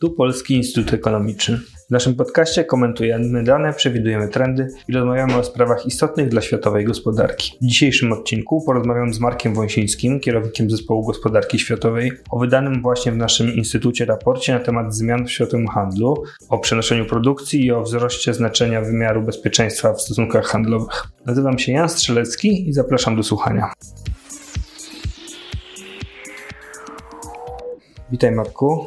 Tu Polski Instytut Ekonomiczny. W naszym podcaście komentujemy dane, przewidujemy trendy i rozmawiamy o sprawach istotnych dla światowej gospodarki. W dzisiejszym odcinku porozmawiam z Markiem Wąsińskim, kierownikiem Zespołu Gospodarki Światowej, o wydanym właśnie w naszym instytucie raporcie na temat zmian w światowym handlu, o przenoszeniu produkcji i o wzroście znaczenia wymiaru bezpieczeństwa w stosunkach handlowych. Nazywam się Jan Strzelecki i zapraszam do słuchania. Witaj Marku.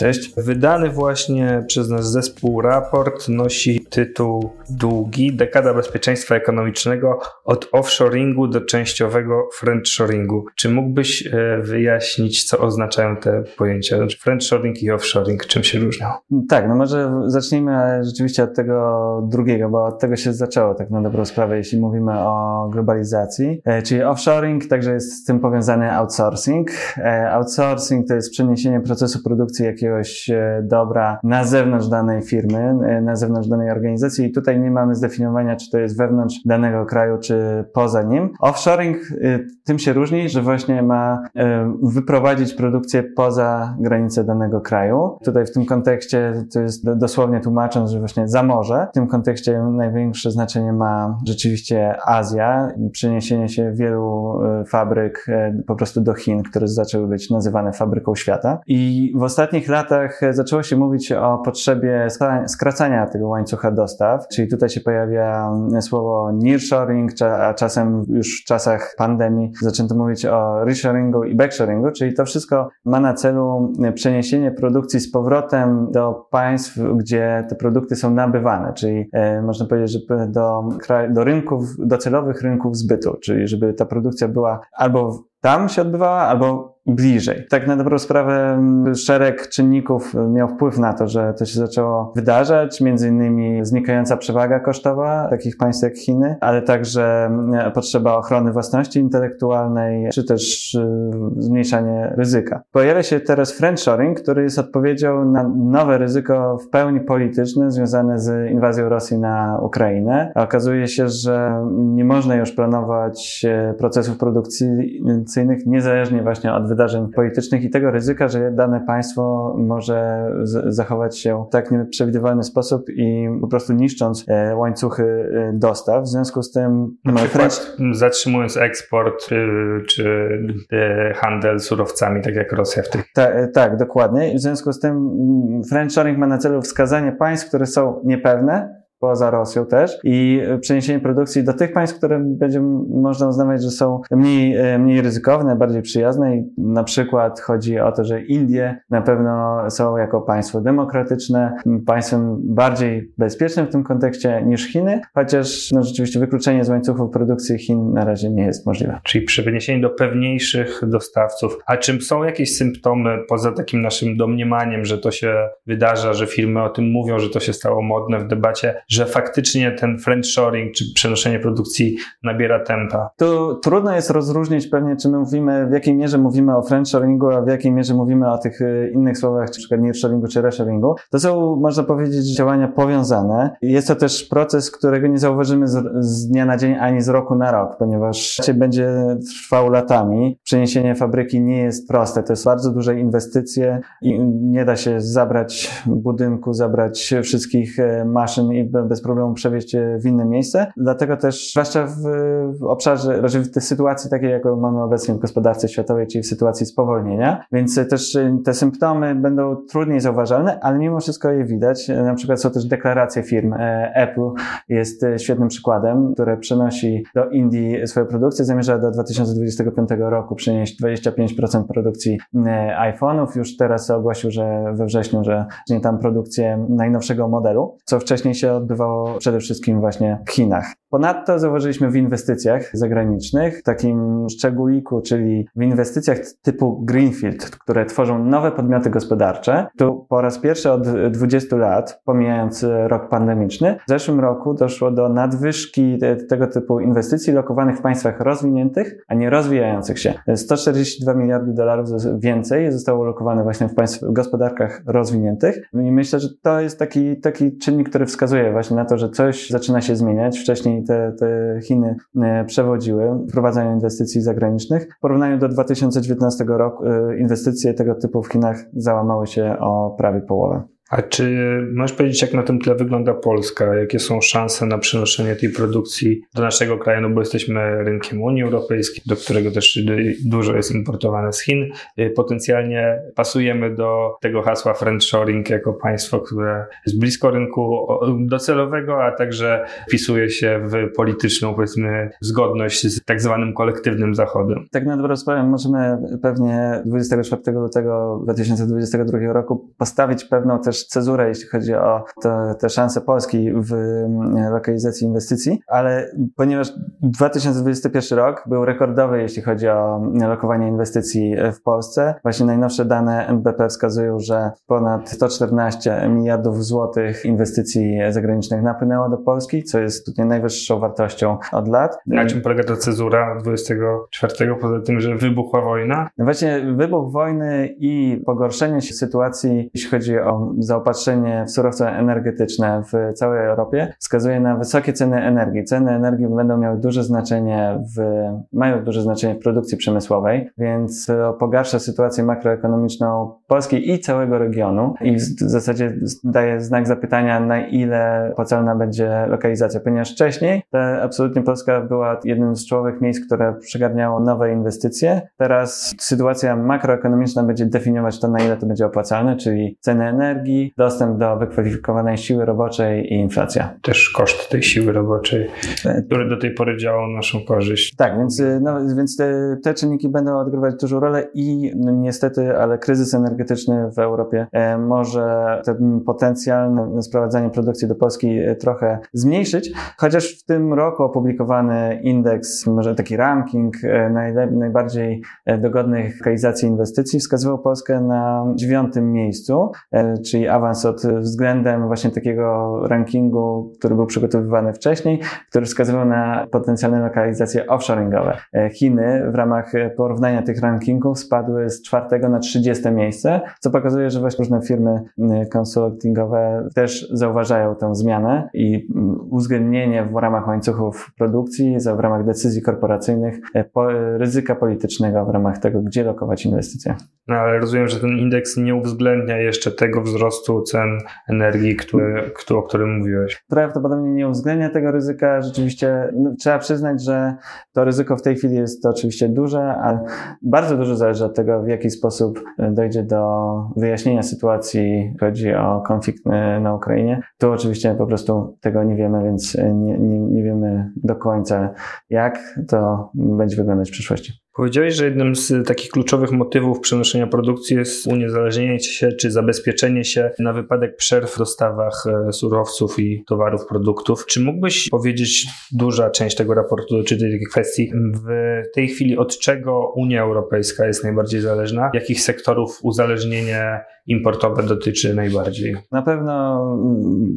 Cześć. Wydany właśnie przez nasz zespół raport nosi tytuł długi Dekada bezpieczeństwa ekonomicznego od offshoringu do częściowego friendshoringu. Czy mógłbyś e, wyjaśnić, co oznaczają te pojęcia? Znaczy friendshoring i offshoring, czym się różnią? Tak, no może zacznijmy rzeczywiście od tego drugiego, bo od tego się zaczęło tak na dobrą sprawę, jeśli mówimy o globalizacji. E, czyli offshoring, także jest z tym powiązany outsourcing. E, outsourcing to jest przeniesienie procesu produkcji jakiegoś jakiegoś e, dobra na zewnątrz danej firmy, e, na zewnątrz danej organizacji i tutaj nie mamy zdefiniowania, czy to jest wewnątrz danego kraju, czy poza nim. Offshoring e, tym się różni, że właśnie ma wyprowadzić produkcję poza granice danego kraju. Tutaj w tym kontekście to jest dosłownie tłumacząc, że właśnie za morze. W tym kontekście największe znaczenie ma rzeczywiście Azja, przeniesienie się wielu fabryk po prostu do Chin, które zaczęły być nazywane fabryką świata. I w ostatnich latach latach zaczęło się mówić o potrzebie skracania tego łańcucha dostaw, czyli tutaj się pojawia słowo nearshoring, a czasem już w czasach pandemii zaczęto mówić o reshoringu i backshoringu, czyli to wszystko ma na celu przeniesienie produkcji z powrotem do państw, gdzie te produkty są nabywane, czyli e, można powiedzieć, że do, do rynków, docelowych rynków zbytu, czyli żeby ta produkcja była albo tam się odbywała, albo bliżej. Tak na dobrą sprawę mm, szereg czynników miał wpływ na to, że to się zaczęło wydarzać, między innymi znikająca przewaga kosztowa takich państw jak Chiny, ale także mm, potrzeba ochrony własności intelektualnej, czy też y, zmniejszanie ryzyka. Pojawia się teraz friendshoring, który jest odpowiedzią na nowe ryzyko w pełni polityczne związane z inwazją Rosji na Ukrainę. Okazuje się, że nie można już planować e, procesów produkcyjnych niezależnie właśnie od wydarzeń politycznych i tego ryzyka, że dane państwo może zachować się w tak nieprzewidywalny sposób i po prostu niszcząc e, łańcuchy e, dostaw. W związku z tym... Na przykład zatrzymując eksport y, czy y, handel surowcami, tak jak Rosja w tych... Ta, e, tak, dokładnie. W związku z tym friendshoring ma na celu wskazanie państw, które są niepewne, poza Rosją też i przeniesienie produkcji do tych państw, które będzie można uznawać, że są mniej, e, mniej ryzykowne, bardziej przyjazne i na przykład chodzi o to, że Indie na pewno są jako państwo demokratyczne, państwem bardziej bezpiecznym w tym kontekście niż Chiny, chociaż no, rzeczywiście wykluczenie z łańcuchów produkcji Chin na razie nie jest możliwe. Czyli przeniesienie do pewniejszych dostawców. A czym są jakieś symptomy poza takim naszym domniemaniem, że to się wydarza, że firmy o tym mówią, że to się stało modne w debacie, że faktycznie ten friendshoring czy przenoszenie produkcji nabiera tempa? Tu trudno jest rozróżnić pewnie, czy my mówimy, w jakiej mierze mówimy o friendshoringu, a w jakiej mierze mówimy o tych y, innych słowach, czy przykład nearshoringu czy reshoringu. To są, można powiedzieć, działania powiązane. Jest to też proces, którego nie zauważymy z, z dnia na dzień ani z roku na rok, ponieważ będzie trwał latami. Przeniesienie fabryki nie jest proste. To jest bardzo duże inwestycje i nie da się zabrać budynku, zabrać wszystkich e, maszyn i bez problemu przewieźć w inne miejsce. Dlatego też, zwłaszcza w, w obszarze, znaczy w tej sytuacji takiej, jaką mamy obecnie w gospodarce światowej, czyli w sytuacji spowolnienia, więc też te symptomy będą trudniej zauważalne, ale mimo wszystko je widać. Na przykład są też deklaracje firm. E, Apple jest świetnym przykładem, które przenosi do Indii swoją produkcję, zamierza do 2025 roku przynieść 25% produkcji e, iPhone'ów. Już teraz ogłosił, że we wrześniu, że zacznie tam produkcję najnowszego modelu, co wcześniej się odbywało przede wszystkim właśnie w Chinach. Ponadto zauważyliśmy w inwestycjach zagranicznych, takim szczególiku, czyli w inwestycjach typu Greenfield, które tworzą nowe podmioty gospodarcze. Tu po raz pierwszy od 20 lat, pomijając rok pandemiczny, w zeszłym roku doszło do nadwyżki tego typu inwestycji lokowanych w państwach rozwiniętych, a nie rozwijających się. 142 miliardy dolarów więcej zostało lokowane właśnie w państw, gospodarkach rozwiniętych. I myślę, że to jest taki, taki czynnik, który wskazuje właśnie na to, że coś zaczyna się zmieniać. Wcześniej te, te Chiny e, przewodziły w prowadzeniu inwestycji zagranicznych. W porównaniu do 2019 roku e, inwestycje tego typu w Chinach załamały się o prawie połowę. A czy możesz powiedzieć, jak na tym tle wygląda Polska? Jakie są szanse na przenoszenie tej produkcji do naszego kraju? No bo jesteśmy rynkiem Unii Europejskiej, do którego też dużo jest importowane z Chin. Potencjalnie pasujemy do tego hasła friendshoring jako państwo, które jest blisko rynku docelowego, a także wpisuje się w polityczną, powiedzmy, zgodność z tak zwanym kolektywnym Zachodem. Tak na dobrą sprawę możemy pewnie 24 lutego 2022 roku postawić pewną też też cezurę, jeśli chodzi o te, te szanse Polski w mm, lokalizacji inwestycji, ale ponieważ 2021 rok był rekordowy, jeśli chodzi o lokowanie inwestycji w Polsce, właśnie najnowsze dane NBP wskazują, że ponad 114 miliardów złotych inwestycji zagranicznych napłynęło do Polski, co jest tutaj najwyższą wartością od lat. Na czym polega ta cezura 24, poza tym, że wybuchła wojna? No właśnie wybuch wojny i pogorszenie się sytuacji, jeśli chodzi o zaopatrzenie w surowce energetyczne w całej Europie wskazuje na wysokie ceny energii. Ceny energii będą miały duże znaczenie w, mają duże znaczenie w produkcji przemysłowej, więc pogarsza sytuację makroekonomiczną Polski i całego regionu i w zasadzie daje znak zapytania, na ile opłacalna będzie lokalizacja, ponieważ wcześniej to absolutnie Polska była jednym z czołowych miejsc, które przygarniało nowe inwestycje. Teraz sytuacja makroekonomiczna będzie definiować to, na ile to będzie opłacalne, czyli ceny energii, dostęp do wykwalifikowanej siły roboczej i inflacja. Też koszt tej siły roboczej, e, który do tej pory działał naszą korzyść. Tak, więc, y, no, więc te, te czynniki będą odgrywać dużą rolę i no, niestety, ale kryzys energetyczny w Europie e, może ten potencjalne sprowadzanie produkcji do Polski e, trochę zmniejszyć, chociaż w tym roku opublikowany indeks, może taki ranking najle- najbardziej dogodnych lokalizacji inwestycji wskazywał Polskę na dziewiątym miejscu, czyli awans od względem właśnie takiego rankingu, który był przygotowywany wcześniej, który wskazywał na potencjalne lokalizacje offshoringowe. E, Chiny w ramach porównania tych rankingów spadły z czwartego na 30 miejsce, co pokazuje, że właśnie różne firmy konsultingowe też zauważają tę zmianę i uwzględnienie w ramach łańcuchów produkcji, w ramach decyzji korporacyjnych e, ryzyka politycznego w ramach tego, gdzie lokować inwestycje. No ale rozumiem, że ten indeks nie uwzględnia jeszcze tego wzrostu wzrostu cen energii, który, o którym mówiłeś. Prawdopodobnie nie uwzględnia tego ryzyka. Rzeczywiście no, trzeba przyznać, że to ryzyko w tej chwili jest oczywiście duże, ale bardzo dużo zależy od tego, w jaki sposób dojdzie do wyjaśnienia sytuacji, chodzi o konflikt na Ukrainie. Tu oczywiście po prostu tego nie wiemy, więc nie, nie, nie wiemy do końca, jak to będzie wyglądać w przyszłości. Powiedziałeś, że jednym z takich kluczowych motywów przenoszenia produkcji jest uniezależnienie się czy zabezpieczenie się na wypadek przerw w dostawach e, surowców i towarów, produktów. Czy mógłbyś powiedzieć, duża część tego raportu dotyczy tej kwestii, w tej chwili od czego Unia Europejska jest najbardziej zależna? Jakich sektorów uzależnienie importowe dotyczy najbardziej? Na pewno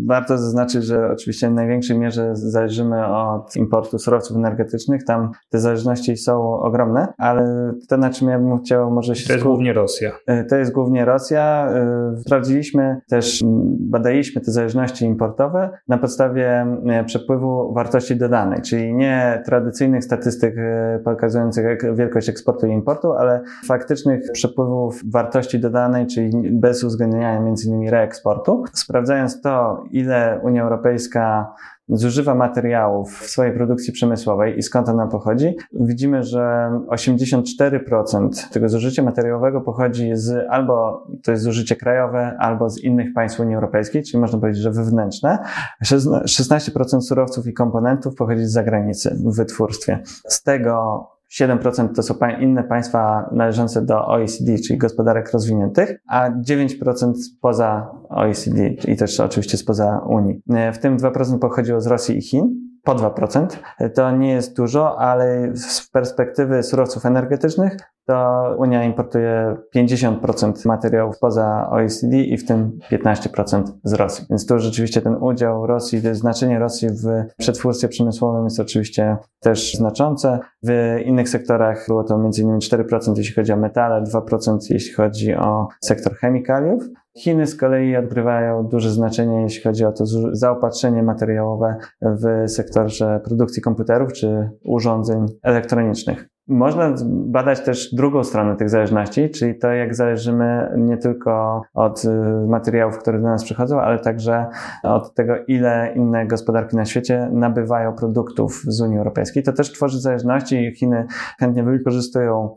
warto zaznaczyć, że oczywiście w największej mierze zależymy od importu surowców energetycznych. Tam te zależności są ogromne, ale to, na czym ja bym chciał może się... To jest głównie Rosja. E, to jest głównie Rosja. E, sprawdziliśmy też, badaliśmy te zależności importowe na podstawie przepływu wartości dodanej, czyli nie tradycyjnych statystyk e, pokazujących wielkość eksportu i importu, ale faktycznych przepływów wartości dodanej, czyli bez uwzględniania m.in. reeksportu. Sprawdzając to, ile Unia Europejska zużywa materiałów w swojej produkcji przemysłowej i skąd ona pochodzi, widzimy, że 84% tego zużycia materiałowego pochodzi z albo to jest zużycie krajowe, albo z innych państw Unii Europejskiej, czyli można powiedzieć, że wewnętrzne. 16% surowców i komponentów pochodzi z zagranicy w wytwórstwie. Z tego 7% to są inne państwa należące do OECD, czyli gospodarek rozwiniętych, a 9% poza OECD i też oczywiście spoza Unii. W tym 2% pochodziło z Rosji i Chin po 2%. To nie jest dużo, ale z perspektywy surowców energetycznych to Unia importuje 50% materiałów poza OECD i w tym 15% z Rosji. Więc tu rzeczywiście ten udział Rosji, znaczenie Rosji w przetwórstwie przemysłowym jest oczywiście też znaczące. W innych sektorach było to m.in. 4% jeśli chodzi o metale, 2% jeśli chodzi o sektor chemikaliów. Chiny z kolei odgrywają duże znaczenie, jeśli chodzi o to zaopatrzenie materiałowe w sektorze produkcji komputerów czy urządzeń elektronicznych. Można badać też drugą stronę tych zależności, czyli to, jak zależymy nie tylko od y, materiałów, które do nas przychodzą, ale także od tego, ile inne gospodarki na świecie nabywają produktów z Unii Europejskiej. To też tworzy zależności i Chiny chętnie wykorzystują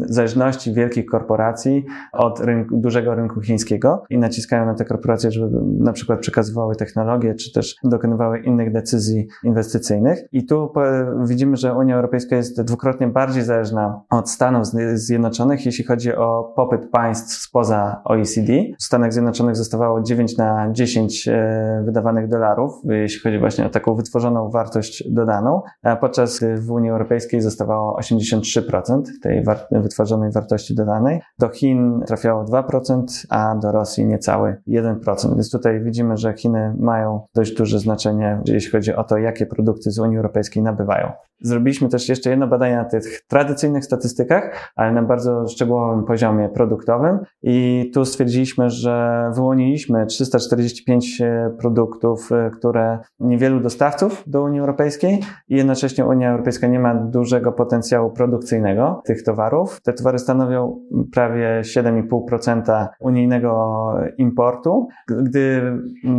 zależności wielkich korporacji od rynku, dużego rynku chińskiego i naciskają na te korporacje, żeby na przykład przekazywały technologie, czy też dokonywały innych decyzji inwestycyjnych. I tu widzimy, że Unia Europejska jest dwukrotnie bardziej zależna od Stanów Zjednoczonych, jeśli chodzi o popyt państw spoza OECD. W Stanach Zjednoczonych zostawało 9 na 10 e, wydawanych dolarów, jeśli chodzi właśnie o taką wytworzoną wartość dodaną, a podczas w Unii Europejskiej zostawało 83% tej wytworzonej wartości dodanej. Do Chin trafiało 2%, a do Rosji niecały 1%. Więc tutaj widzimy, że Chiny mają dość duże znaczenie, jeśli chodzi o to, jakie produkty z Unii Europejskiej nabywają. Zrobiliśmy też jeszcze jedno badanie na tych tradycyjnych statystykach, ale na bardzo szczegółowym poziomie produktowym i tu stwierdziliśmy, że wyłoniliśmy 345 e, produktów, e, które niewielu dostawców do Unii Europejskiej i jednocześnie Unia Europejska nie ma dużego potencjału produkcyjnego tych towarów. Te towary stanowią prawie 7,5% unijnego importu. Gdy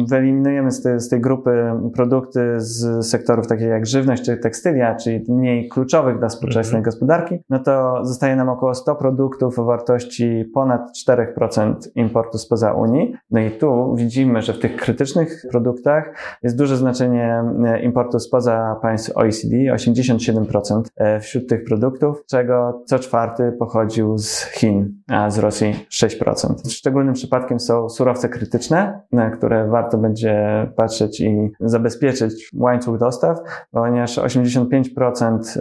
wyeliminujemy z tej, grupy produkty z sektorów takich jak żywność czy tekstylia, czyli mniej kluczowych dla współczesnej mhm. gospodarki, no to zostaje nam około 100 produktów o wartości ponad 4% importu spoza Unii. No i tu widzimy, że w tych krytycznych produktach jest duże znaczenie e, importu spoza państw OECD, 87% e, wśród tych produktów, czego co czwarty pochodził z Chin, a z Rosji 6%. Szczególnym przypadkiem są surowce krytyczne, na które warto będzie patrzeć i zabezpieczyć łańcuch dostaw, ponieważ 85%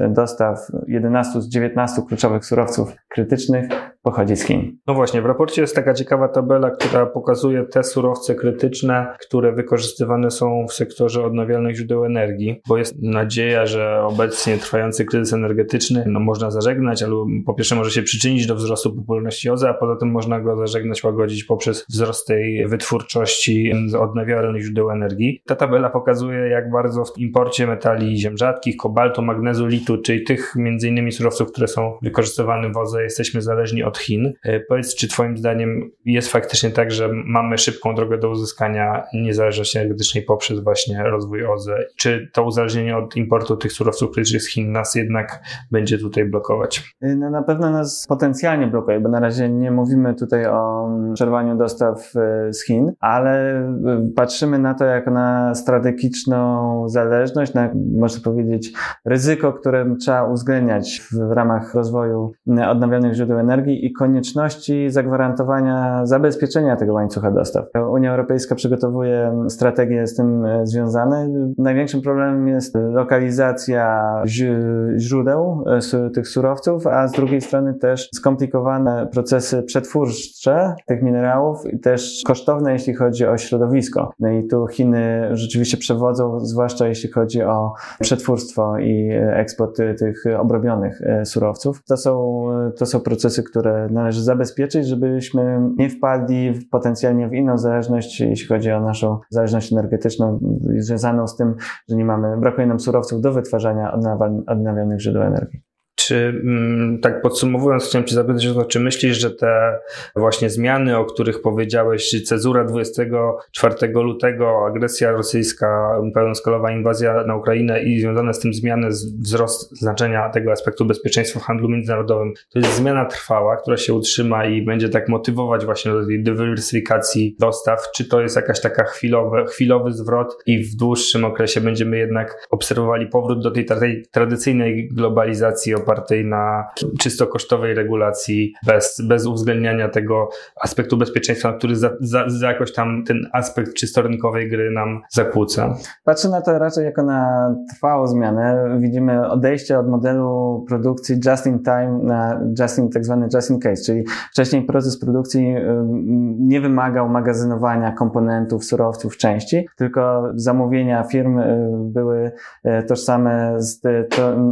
dostaw 11 z 19 kluczowych surowców krytycznych pochodzi z Chin. No właśnie, w raporcie jest taka ciekawa tabela, która pokazuje te surowce krytyczne, które wykorzystywane są w sektorze odnawialnych źródeł energii, bo jest nadzieja, że obecnie trwający kryzys energetyczny no, można zażegnać, albo po pierwsze może się przyczynić do wzrostu popularności OZE, a poza tym można go zażegnać, łagodzić poprzez wzrost tej wytwórczości z odnawialnych źródeł energii. Ta tabela pokazuje, jak bardzo w imporcie metali ziem rzadkich, kobaltu, magnezu, litu, czyli tych między innymi surowców, które są wykorzystywane w OZE, jesteśmy zależni od Chin. E, powiedz, czy Twoim zdaniem jest faktycznie tak, że mamy szybką drogę do uzyskania niezależności energetycznej poprzez właśnie rozwój OZE? Czy to uzależnienie od importu tych surowców krytycznych z Chin nas jednak będzie tutaj blokować? E, no na pewno nas potencjalnie blokuje, bo na razie nie mówimy tutaj o przerwaniu dostaw e, z Chin, ale patrzymy na to jako na strategiczną zależność, na można powiedzieć ryzyko, które trzeba uwzględniać w ramach rozwoju odnawialnych źródeł energii i konieczności zagwarantowania zabezpieczenia tego łańcucha dostaw. Unia Europejska przygotowuje strategie z tym e, związane. Największym problemem jest lokalizacja źródeł e, tych surowców, a z drugiej strony też skomplikowane procesy przetwórcze tych minerałów i też kosztowne, jeśli chodzi o środowisko. No i tu Chiny rzeczywiście przewodzą, zwłaszcza jeśli chodzi o przetwórstwo i eksport tych obrobionych e, surowców. To są, to są procesy, które należy zabezpieczyć, żebyśmy nie wpadli potencjalnie w inną zależność, jeśli chodzi o naszą zależność energetyczną związaną z tym, że nie mamy, brakuje nam surowców do wytwarzania odnawialnych źródeł energii. Czy mm, tak podsumowując, chciałem Cię zapytać o to, czy myślisz, że te właśnie zmiany, o których powiedziałeś, cezura 24 lutego, agresja rosyjska, pełnoskalowa inwazja na Ukrainę i związane z tym zmiany, wzrost znaczenia tego aspektu bezpieczeństwa w handlu międzynarodowym, to jest zmiana trwała, która się utrzyma i będzie tak motywować właśnie do tej dywersyfikacji dostaw? Czy to jest jakaś taka chwilowy, chwilowy zwrot i w dłuższym okresie będziemy jednak obserwowali powrót do tej, tej tradycyjnej globalizacji opartej opartej na czysto kosztowej regulacji, bez, bez uwzględniania tego aspektu bezpieczeństwa, który za, za, za jakoś tam ten aspekt czysto rynkowej gry nam zakłóca. Patrzę na to raczej jako na trwałą zmianę. Widzimy odejście od modelu produkcji just in time na just in, tak zwany just in case, czyli wcześniej proces produkcji nie wymagał magazynowania komponentów, surowców, części, tylko zamówienia firm y, były y, tożsame z,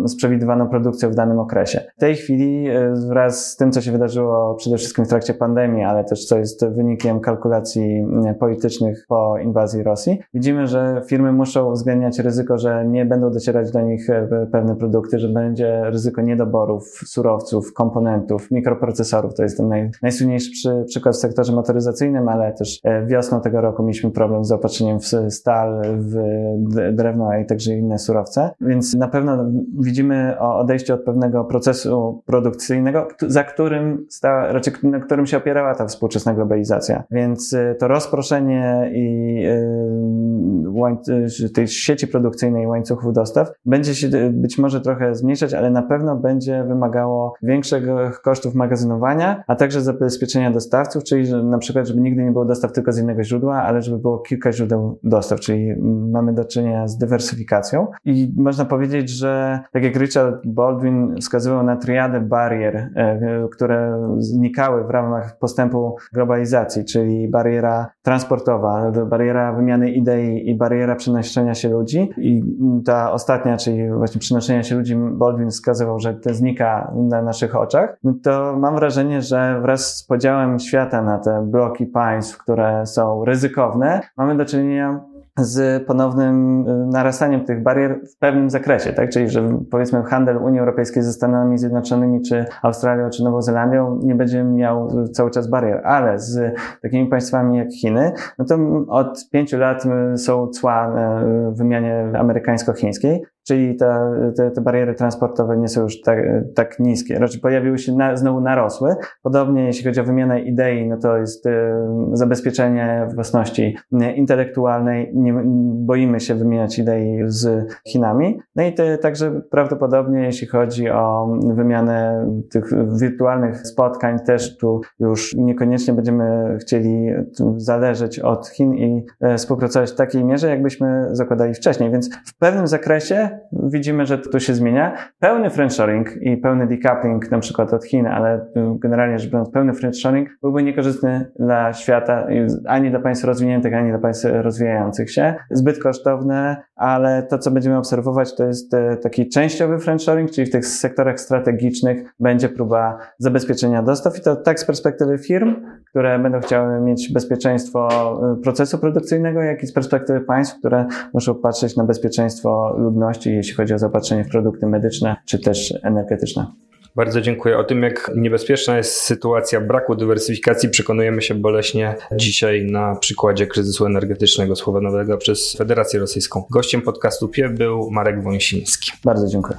z przewidywaną produkcją w danym danym okresie. W tej chwili wraz z tym, co się wydarzyło przede wszystkim w trakcie pandemii, ale też co jest wynikiem kalkulacji politycznych po inwazji Rosji, widzimy, że firmy muszą uwzględniać ryzyko, że nie będą docierać do nich pewne produkty, że będzie ryzyko niedoborów surowców, komponentów, mikroprocesorów. To jest ten naj, najsłynniejszy przy, przykład w sektorze motoryzacyjnym, ale też wiosną tego roku mieliśmy problem z zaopatrzeniem w stal, w drewno, i także inne surowce. Więc na pewno widzimy o odejściu od pewnego procesu produkcyjnego, za którym stała, raczej na którym się opierała ta współczesna globalizacja. Więc y, to rozproszenie i y, tej sieci produkcyjnej łańcuchów dostaw będzie się y, być może trochę zmniejszać, ale na pewno będzie wymagało większych kosztów magazynowania, a także zabezpieczenia dostawców, czyli że na przykład, żeby nigdy nie było dostaw tylko z jednego źródła, ale żeby było kilka źródeł dostaw, czyli mamy do czynienia z dywersyfikacją. I można powiedzieć, że tak jak Richard Baldwin wskazywał na triadę barier, e, które znikały w ramach postępu globalizacji, czyli bariera transportowa, bariera wymiany idei i bariera przenoszenia się ludzi. I ta ostatnia, czyli właśnie przenoszenia się ludzi, Baldwin wskazywał, że to znika na naszych oczach. No to mam wrażenie, że wraz z podziałem świata na te bloki państw, które są ryzykowne, mamy do czynienia z ponownym y, narastaniem tych barier w pewnym zakresie, tak? Czyli, że powiedzmy handel Unii Europejskiej ze Stanami Zjednoczonymi, czy Australią, czy Nową Zelandią nie będzie miał cały czas barier, ale z takimi państwami jak Chiny, no to od pięciu lat y, są cła w wymianie amerykańsko-chińskiej, czyli te, te, te, bariery transportowe nie są już tak, tak niskie. Raczej pojawiły się na, znowu narosły. Podobnie jeśli chodzi o wymianę idei, no to jest y, zabezpieczenie własności intelektualnej. Nie boimy się wymieniać idei z Chinami. No i te, także prawdopodobnie jeśli chodzi o wymianę tych wirtualnych spotkań, też tu już niekoniecznie będziemy chcieli zależeć od Chin i e, współpracować w takiej mierze, jakbyśmy zakładali wcześniej. Więc w pewnym zakresie widzimy, że to się zmienia. Pełny friendshoring i pełny decoupling na przykład od Chin, ale generalnie rzecz biorąc pełny friendshoring byłby niekorzystny dla świata, ani dla państw rozwiniętych, ani dla państw rozwijających się. Zbyt kosztowne, ale to, co będziemy obserwować, to jest e, taki częściowy friendshoring, czyli w tych sektorach strategicznych będzie próba zabezpieczenia dostaw i to tak z perspektywy firm, które będą chciały mieć bezpieczeństwo e, procesu produkcyjnego, jak i z perspektywy państw, które muszą patrzeć na bezpieczeństwo ludności, jeśli chodzi o zaopatrzenie w produkty medyczne czy też energetyczne. Bardzo dziękuję. O tym, jak niebezpieczna jest sytuacja braku dywersyfikacji, przekonujemy się boleśnie dzisiaj na przykładzie kryzysu energetycznego spowodowanego przez Federację Rosyjską. Gościem podcastu PIE był Marek Wąsiński. Bardzo dziękuję.